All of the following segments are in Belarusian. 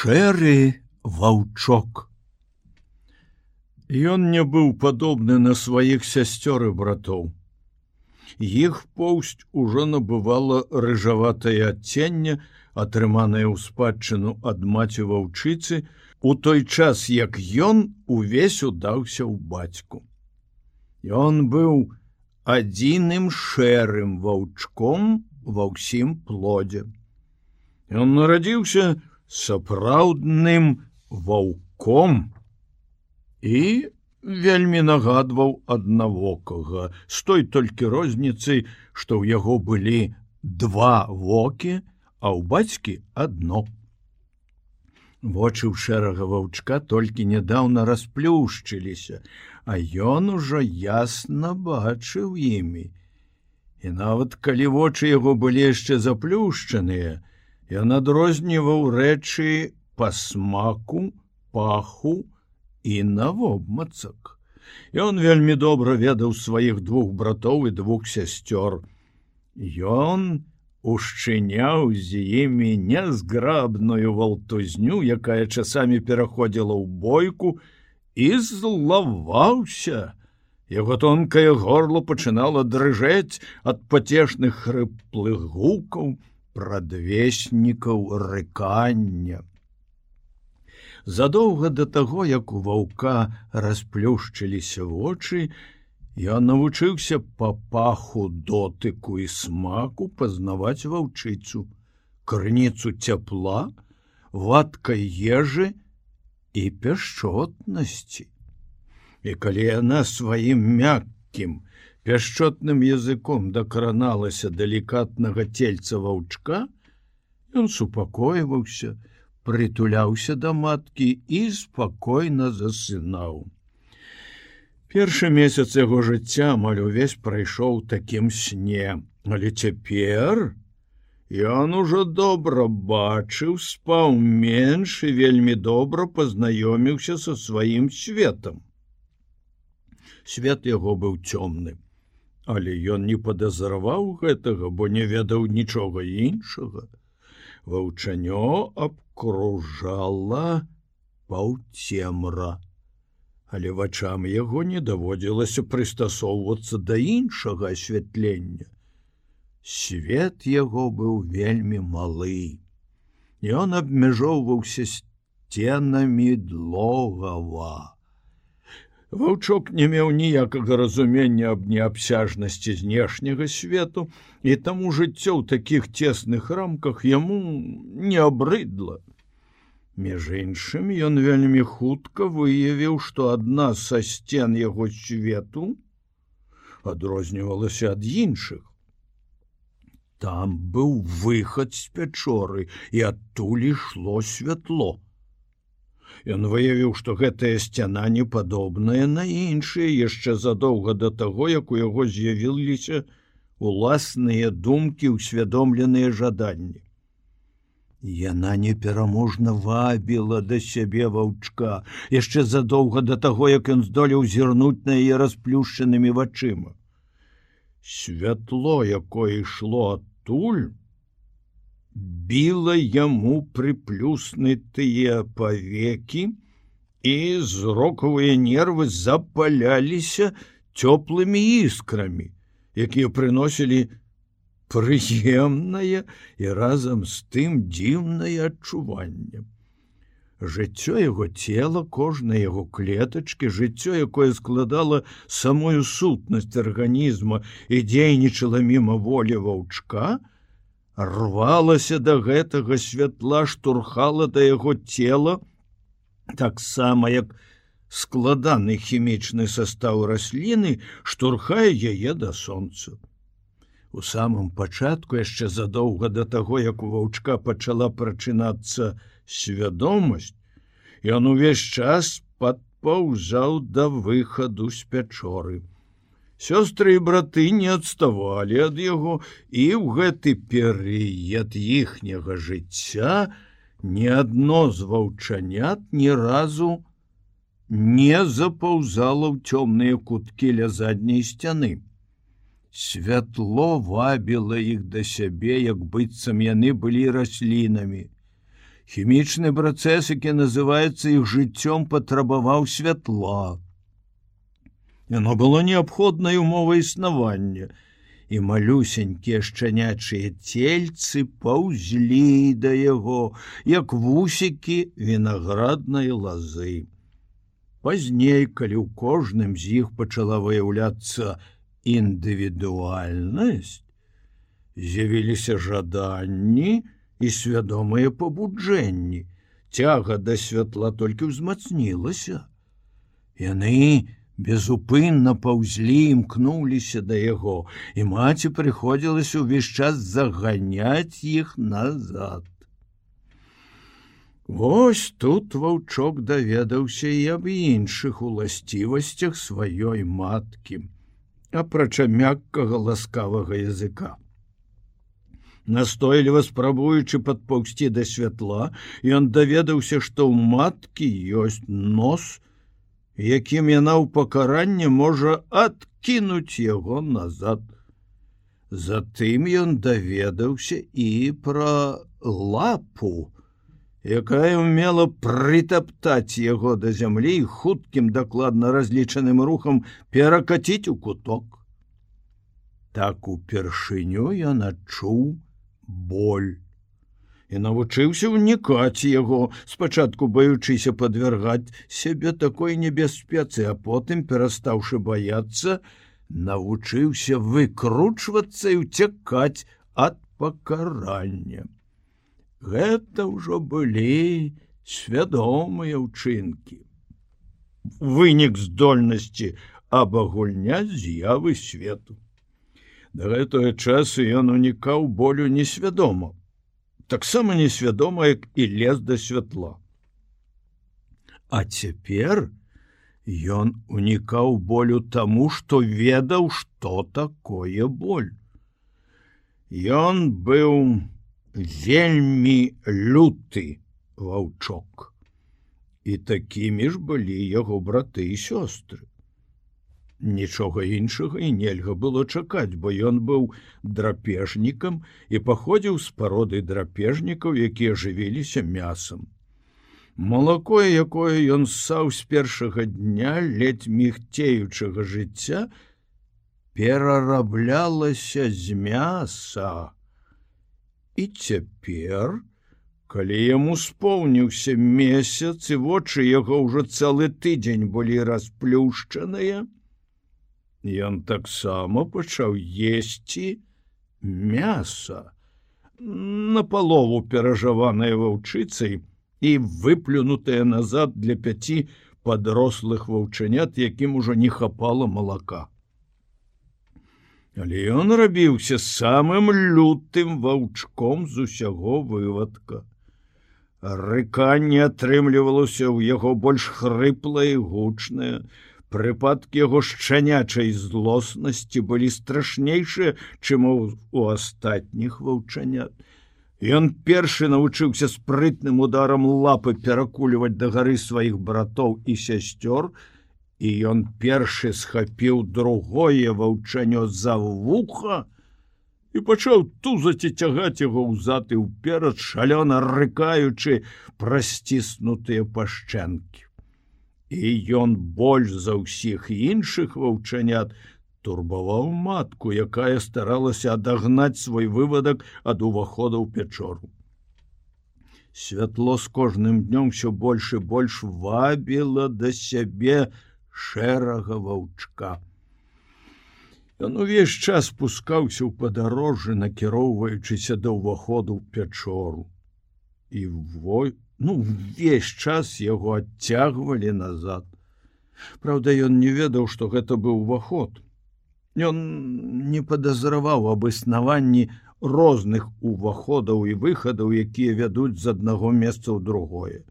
шэры ваўчок. Ён не быў падобны на сваіх сясцёр і братоў. Іх поўсць ужо набывала рыжаватае адценне, атрыманае ў спадчыну ад маці ваўчыцы, у той час як ён увесь удаўся ў бацьку. Ён быў адзіным шэрым ваўчком ва ўсім плодзе. Ён нарадзіўся, сапраўдным ваўком і вельмі нагадваў аднавокага з той толькі розніцай, што ў яго былі два вокі, а ў бацькі адно. Вочы ў шэрага ваўчка толькі нядаўна расплюшчыліся, а ён ужо ясна бачыў імі. І нават калі вочы яго былі яшчэ заплюшчаныя, Ён адрозніваў рэчы па смаку, паху і навобмацак. Ён вельмі добра ведаў сваіх двух братоў і двух сясцёр. Ён ушчыняў з імі нязграбную валтузню, якая часамі пераходзіла ў бойку і злаваўся. Яго тонкае горло пачынала дрыжэць ад пацешных хрыплых гукаў, прадвеснікаў рыкання. Задоўга да таго, як у ваўка расплюшчыліся вочы, я навучыўся па паху дотыку і смаку пазнаваць ваўчыцу, крыніцу цяпла, вадкай ежы і пяшчотнасці. І калі яна сваім мяккім, пяшчотным языком дакраналася далікатнага цельца ваўчка, Ён супакойваўся, притуляўся да маткі і спакойна засынаў. Першы месяц яго жыцця маль увесь прайшоў такім сне, але цяпер ён ужо добра бачыў, спаў менш і вельмі добра пазнаёміўся са сваім светом. Свет яго быў цёмным але ён не падазраваў гэтага, бо не ведаў нічога іншага. Ваўчанё абкружала паўцемра. Але вачам яго не даводзілася прыстасоўвацца да іншага асвятлення. Свет яго быў вельмі малы. Ён абмяжоўваўся сценамі длогава. Ваўчок не меў ніякага разумення аб неабсяжнасці знешняга свету, і таму жыццё ў такіх цесных рамках яму не абрыдла. Між іншым ён вельмі хутка выявіў, што адна са сцен яго свету адрознівалася ад іншых. Там быў выхад з пячоры, і адтуль ішло святло. Ён выявіў, што гэтая сцяна не падобная на іншыя яшчэ задоўга да таго, як у яго з'явіліся уласныя думкі ўсвядомленыя жаданні. Яна непераможна вабіла да сябе ваўчка яшчэ задоўга да таго, як ён здолеў зірнуць на яе расплюшчанымі вачыма. Святло, якое ішло адтуль, біла яму прыплюснутыя павекі і зрокавыя нервы запаляліся цёплымі іскрамі, якія прыносілі прыемнае і разам з тым дзіўнае адчуванне. Жыццё яго цела, кожнай яго клетачкі, жыццё, якое складала самую сутнасць арганізма і дзейнічала міма волі ваўчка, рвалася да гэтага святла штурхала да яго цела таксама як складаны хімічны састаў расліны штурхае яе да сонца. У самым пачатку яшчэ задоўга да таго як у ваўчка пачала прачынацца свядомасць ён увесь час падпаўзаў да выхаду з пячоры сёстры і браты не адставалі ад яго і ў гэты перыяд іхняга жыцця ні адно з ваўчанят ні разу не запаўзала ў цёмныя куткі ля задняй сцяны. Святло вабіла іх да сябе, як быццам яны былі раслінамі. Хімічны працэс, які называецца іх жыццём патрабаваў святла. Яно было неабходнай умовай існавання, і малюсенькія шчанячыя цельцы паўзлі да яго, як вусікі вінаграднай лазы. Пазней, калі ў кожным з іх пачала выяўляцца індывідуальнасць, з'явіліся жаданні і свядомыя пабуджэнні. Цяга да святла толькі ўзмацнілася. Яны безупынна паўзлі імкнуліся да яго, і маці прыходзілася ўвесь час заганяць іх назад. Вось тут ваўчок даведаўся і аб іншых уласцівасцях сваёй маткі, апрача мяккага ласкавага языка. Настойліва спрабуючы падпаўсці да святла, ён даведаўся, што ў маткі ёсць нос, якім яна ў пакаранне можа адкінуць яго назад. Затым ён даведаўся і пра лапу, якая ўмела прытаптаць яго да зямлі хуткім дакладна разлічаным рухам перакаціць у куток. Так упершыню ён адчуў боль і навучыўся ўнікаць яго спачатку баючыся падвяргаць сябе такой небяспецы а потым перастаўшы баяцца навучыўся выкручвацца і уцякаць ад пакарання. Гэта ўжо былі свядомыя ўчынкі. Вынік здольнасці абагульня з'явы свету. Да гэтага часу ён унікаў болю несвядома таксама несвядома як і лез да святла. А цяпер ён унікаў болю таму, што ведаў, што такое боль. Ён быў вельмі люты ваўчок. І такімі ж былі яго браты і сёстры. Нічога іншага і нельга было чакаць, бо ён быў драпежнікам і паходзіў з пароды драпежнікаў, якія жывіліся мясам. Малако, якое ён ссаў з першага дня ледзь мігцеючага жыцця, перараблялася з мяса. І цяпер, калі яму споўніўся месяц і вочы яго ўжо цэлы тыдзень былі расплюшчаныя, Ён таксама пачаў есці мяса напалову перажаванай ваўчыцай і выплюнутая назад для пяці падрослых ваўчанят, якім ужо не хапала малака. Але ён рабіўся самым лютым ваўчком з усяго вывадка. Рыканне атрымлівалася ў яго больш хрыплае і гучнае, прыпадкі яго шчанячай злоснасці былі страшнейшыя, чым у астатніх ваўчанят. Ён першы навучыўся спрытным ударам лапы перакульваць да гары сваіх братоў і сясцёр, і ён першы схапіў другое ваўчанё за вуха і пачаў тузаць і цягаць яго ўзад і ўперад шалёна рыкаючы прасціснутыя пашчэнкі і ён больш за ўсіх іншых ваўчанят турбаваў матку, якая старалася адагнаць свой вывадак ад увахода ў пячору. Святло з кожным днём все больш і больш вабіла да сябе шэрага ваўчка. Ён увесь час спускаўся ў падарожжы, накіроўваючыся да ўваходу ў пячору. І вой ну весь час яго адцягвалі назад. Праўда, ён не ведаў, што гэта быў уваход. Ён не падазраваў аб існаванні розных уваходаў і выхадаў, якія вядуць з аднаго месца ў другое.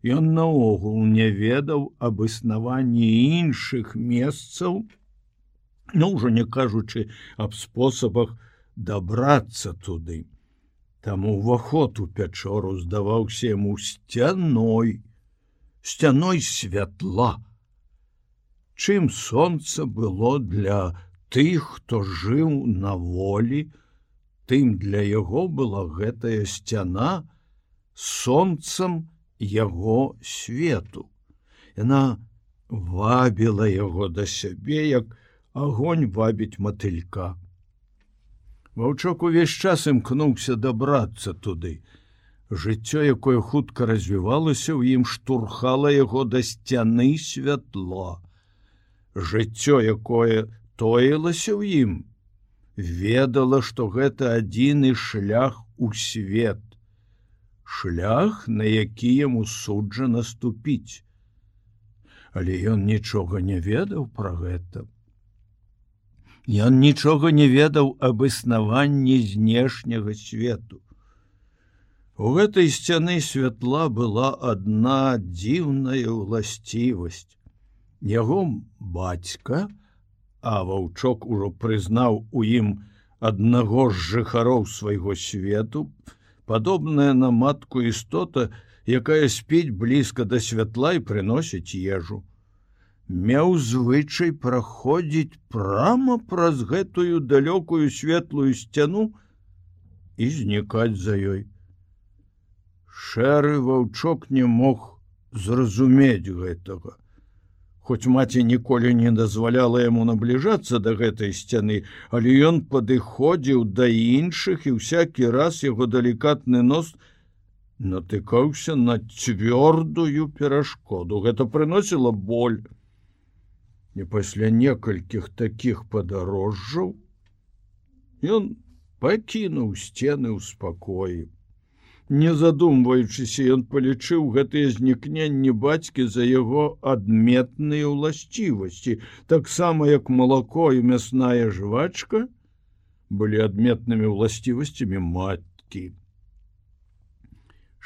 Ён наогул не ведаў аб існаванні іншых месцаў, ну, ўжо не кажучы аб спосабах дабрацца туды. Там уваход у пячору здаваўся яму сцяной, сцяной святла. Чым сонца было для тых, хто жыў на волі, тым для яго была гэтая сцяна сонцам яго свету. Яна вабіла яго да сябе, як агонь вабіць матылька. Ваўчок увесь час імкнуўся дабрацца туды. Жыццё, якое хутка развівалася ў ім штурхала яго да сцяны святла. Жыццё, якое тоілася ў ім, ведала, што гэта адзіны шлях у свет. Шлях, на які яму суджа наступіць. Але ён нічога не ведаў пра гэта. Ён нічога не ведаў аб існаванні знешняга свету. У гэтай сцяны святла была адна дзіўная ўласцівасць. Яго бацька, а ваўчок ужо прызнаў у ім аднаго з жыхароў свайго свету, падобная на матку істота, якая спіць блізка да святла і прыносіць ежу. Меў звычай праходзіць прама праз гэтую далёкую светлую сцяну і знікаць за ёй шэры ваўчок не мог зразумець гэтага. Хоць маці ніколі не дазваляла яму набліжацца да гэтай сцяны, але ён падыходзіў да іншых і всякі раз яго далікатны нос натыкаўся на цвёрдую перашкоду. Гэта прыносіла боль. І пасля некалькіх такіх падарожжаў ён пакінуў сцены ў спакоі. Не задумваючыся, ён палічыў гэтыя знікненні бацькі за яго адметныя ўласцівасці, таксама як малако і мясная жвачка былі адметнымі ўласцівасцямі маткі.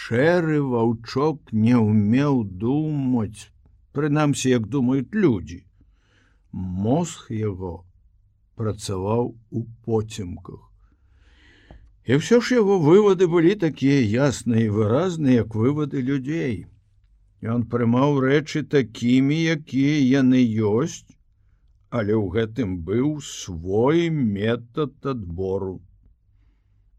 Шэры ваўчок не ўмеў думаць, прынамсі, як думаюць людзі. Мозг яго працаваў у поцемках. І ўсё ж яго вывады былі такія ясныя і выразныя, як вывады людзей. Ён прымаў рэчы такімі, якія яны ёсць, але ў гэтым быў свой метад адбору.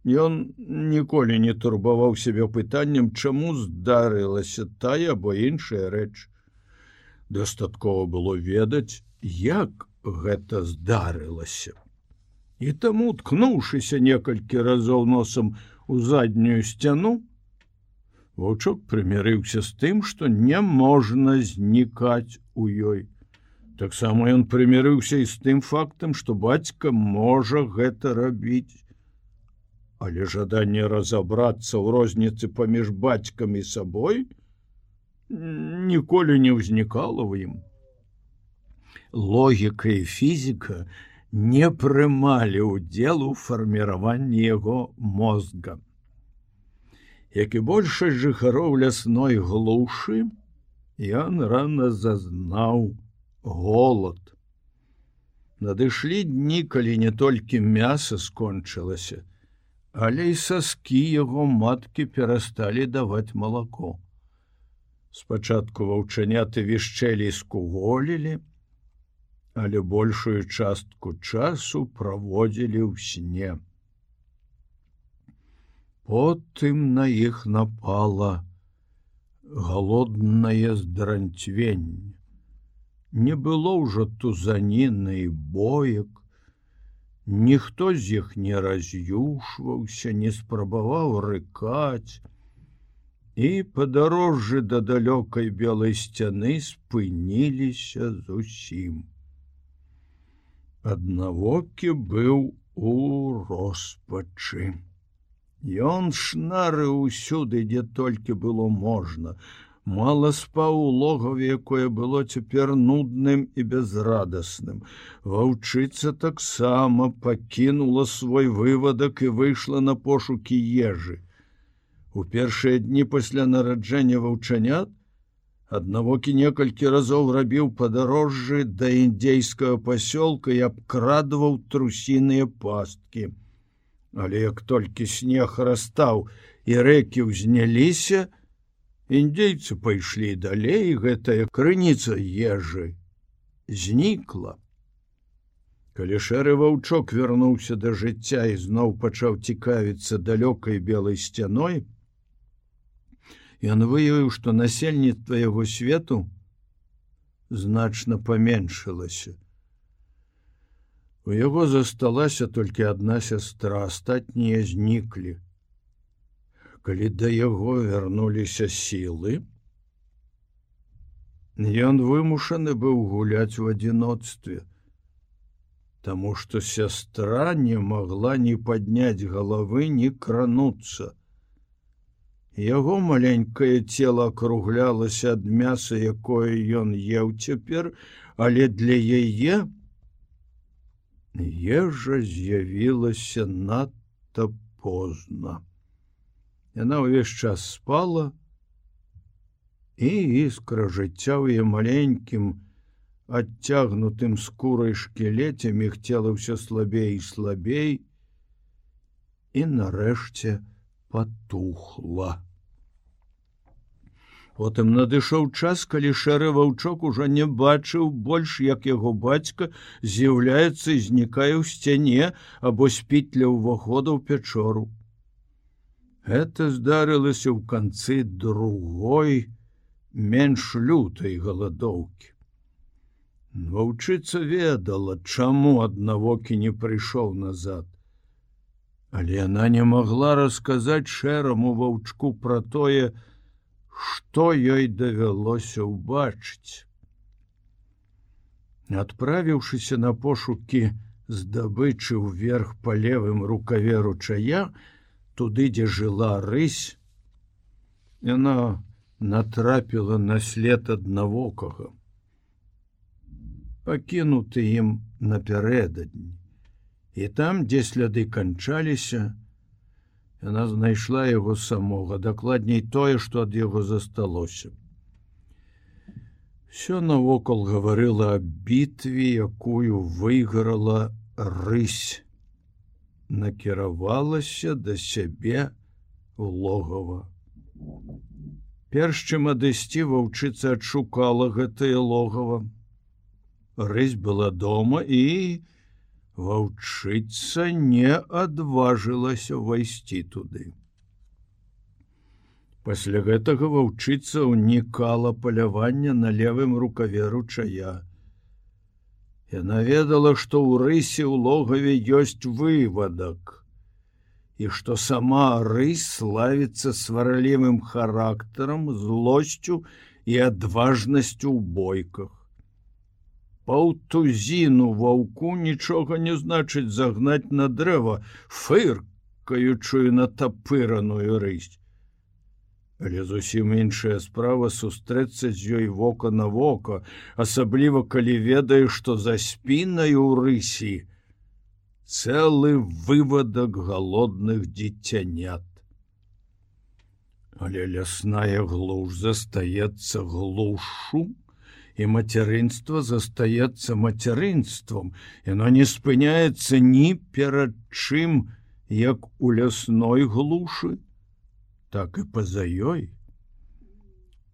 Ён ніколі не турбаваў сябе пытаннем, чаму здарылася тая або іншая рэч. Дастаткова было ведаць, як гэта здарылася? І таму ткнуўшыся некалькі разоў носам у заднюю сцяну ваўчок прымірыўся з тым што не можна знікаць у ёй. Таксама ён прымірыўся і з тым фактам што бацька можа гэта рабіць. Але жаданне разабрацца ў розніцы паміж бацькам і сабой ніколі не ўзнікала ў ім логіка і фізіка не прымалі ўдзел у фарміраванні яго мозга. Як і большасць жыхароў лясной глушы, ён рана зазнаў голод. Надышлі дні, калі не толькі мяса скончылася, але і саскі яго маткі перасталі даваць малако. Спачатку ваўчаняты вішчэлі скуголілі, але большую частку часу праводзілі ў сне. Потым на іх напала галоднае здранцвенне. Не было ўжо тузаніны і боек. Ніхто з іх не раз'юшваўся, не спрабаваў рыкаць, і падарожжы да далёкай белай сцяны спыніліся зусім аднавокі быў у роспачы. Ён шнары ўсюды, дзе толькі было можна, мала спаў у логаве, якое было цяпер нудным і безрадасным. Ваўчыца таксама пакінула свой вывадак і выйшла на пошукі ежы. У першыя дні пасля нараджэння ваўчанят аднавокі некалькі разоў рабіў падарожжы да індзейскага пасёлка і абкрадваў трусіныя пасткі. Але як толькі снег растаў і рэкі ўзняліся, індзейцы пайшлі далей, гэтая крыніца ежы знікла. Калі шэры ваўчок вярнуўся да жыцця і зноў пачаў цікавіцца далёкай белай сцяной, Ён выявіў, што насельніцтва яго свету значна паменшылася. У яго засталася толькі адна сястра, астатнія зніклі. Калі да яго вярнуліся сілы, ён вымушаны быў гуляць у адзіноцтве, Таму што сястра не магла ні падняць галавы, ні крануцца. Яго маленькае цело акруглялася ад мяса, якое ён еў цяпер, але для яе ежа з'явілася надта позна. Яна ўвесь час спала, і іскра жыцця ў яе маленькім, адцягнутым скурай шкілеце мігцела ўсё слабей і слабей, і нарэшце потухла. Потым надышоў час, калі шэры ваўчок ужо не бачыў больш, як яго бацька з'яўляецца і знікае ў сцяне або спіць для ўвахода ў пячору. Гэта здарылася ў канцы другой менш лютай галадоўкі. Ваўчыца ведала, чаму аднавокі не прыйшоў назад. Але яна не магла расказаць шэраму ваўчку пра тое, што ёй давялося ўбачыць. Адправіўшыся на пошукі здабычы ўверх па левым рукаве ручая, туды, дзе жыла рысь, яна натрапіла на след аднавокага. Пакінуты ім напярэдадні. І там, дзе сляды канчаліся, Яна знайшла яго самога, дакладней тое, што ад яго засталося. Всё навокал гаварыла аб бітве, якую выйграла рысь, накіравалася да сябе логава. Перш чым адысці ваўчыца адшукала гэтае логава. Рысь была дома і, ваўчыца не адважылася ўвайсці туды. Пасля гэтага ваўчыца ўнікала палявання на левым рукаве ручая. Яна ведала, што ў рысе ў логаве ёсць вывадак і што сама рысь славіцца сваралівым характарам, злосцю і адважнасцю ў бойках паўтузіну ваўку нічога не значыць загнаць на дрэва фыркаючую на тапыраную рысь. Але зусім іншая справа сустрэцца з ёй вока на вока, асабліва калі ведае, што за спінай у рысі цэлы вывадак галодных дзіцянят. Але лясная глуш застаецца глушу, і мацярынства застаецца мацярынствам, Яно не спыняецца ні перад чым, як у лясной глушы, так і па-за ёй.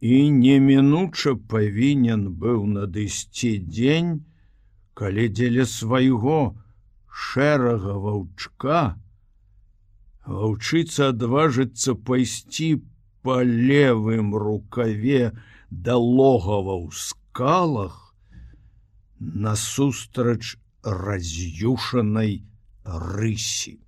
І немінуча павінен быў надысці дзень, калі дзеля свайго шэрага ваўчка, Ваўчыца адважыцца пайсці па левым рукаве да логава ўска скалах насустрач раз'юшанай рысі.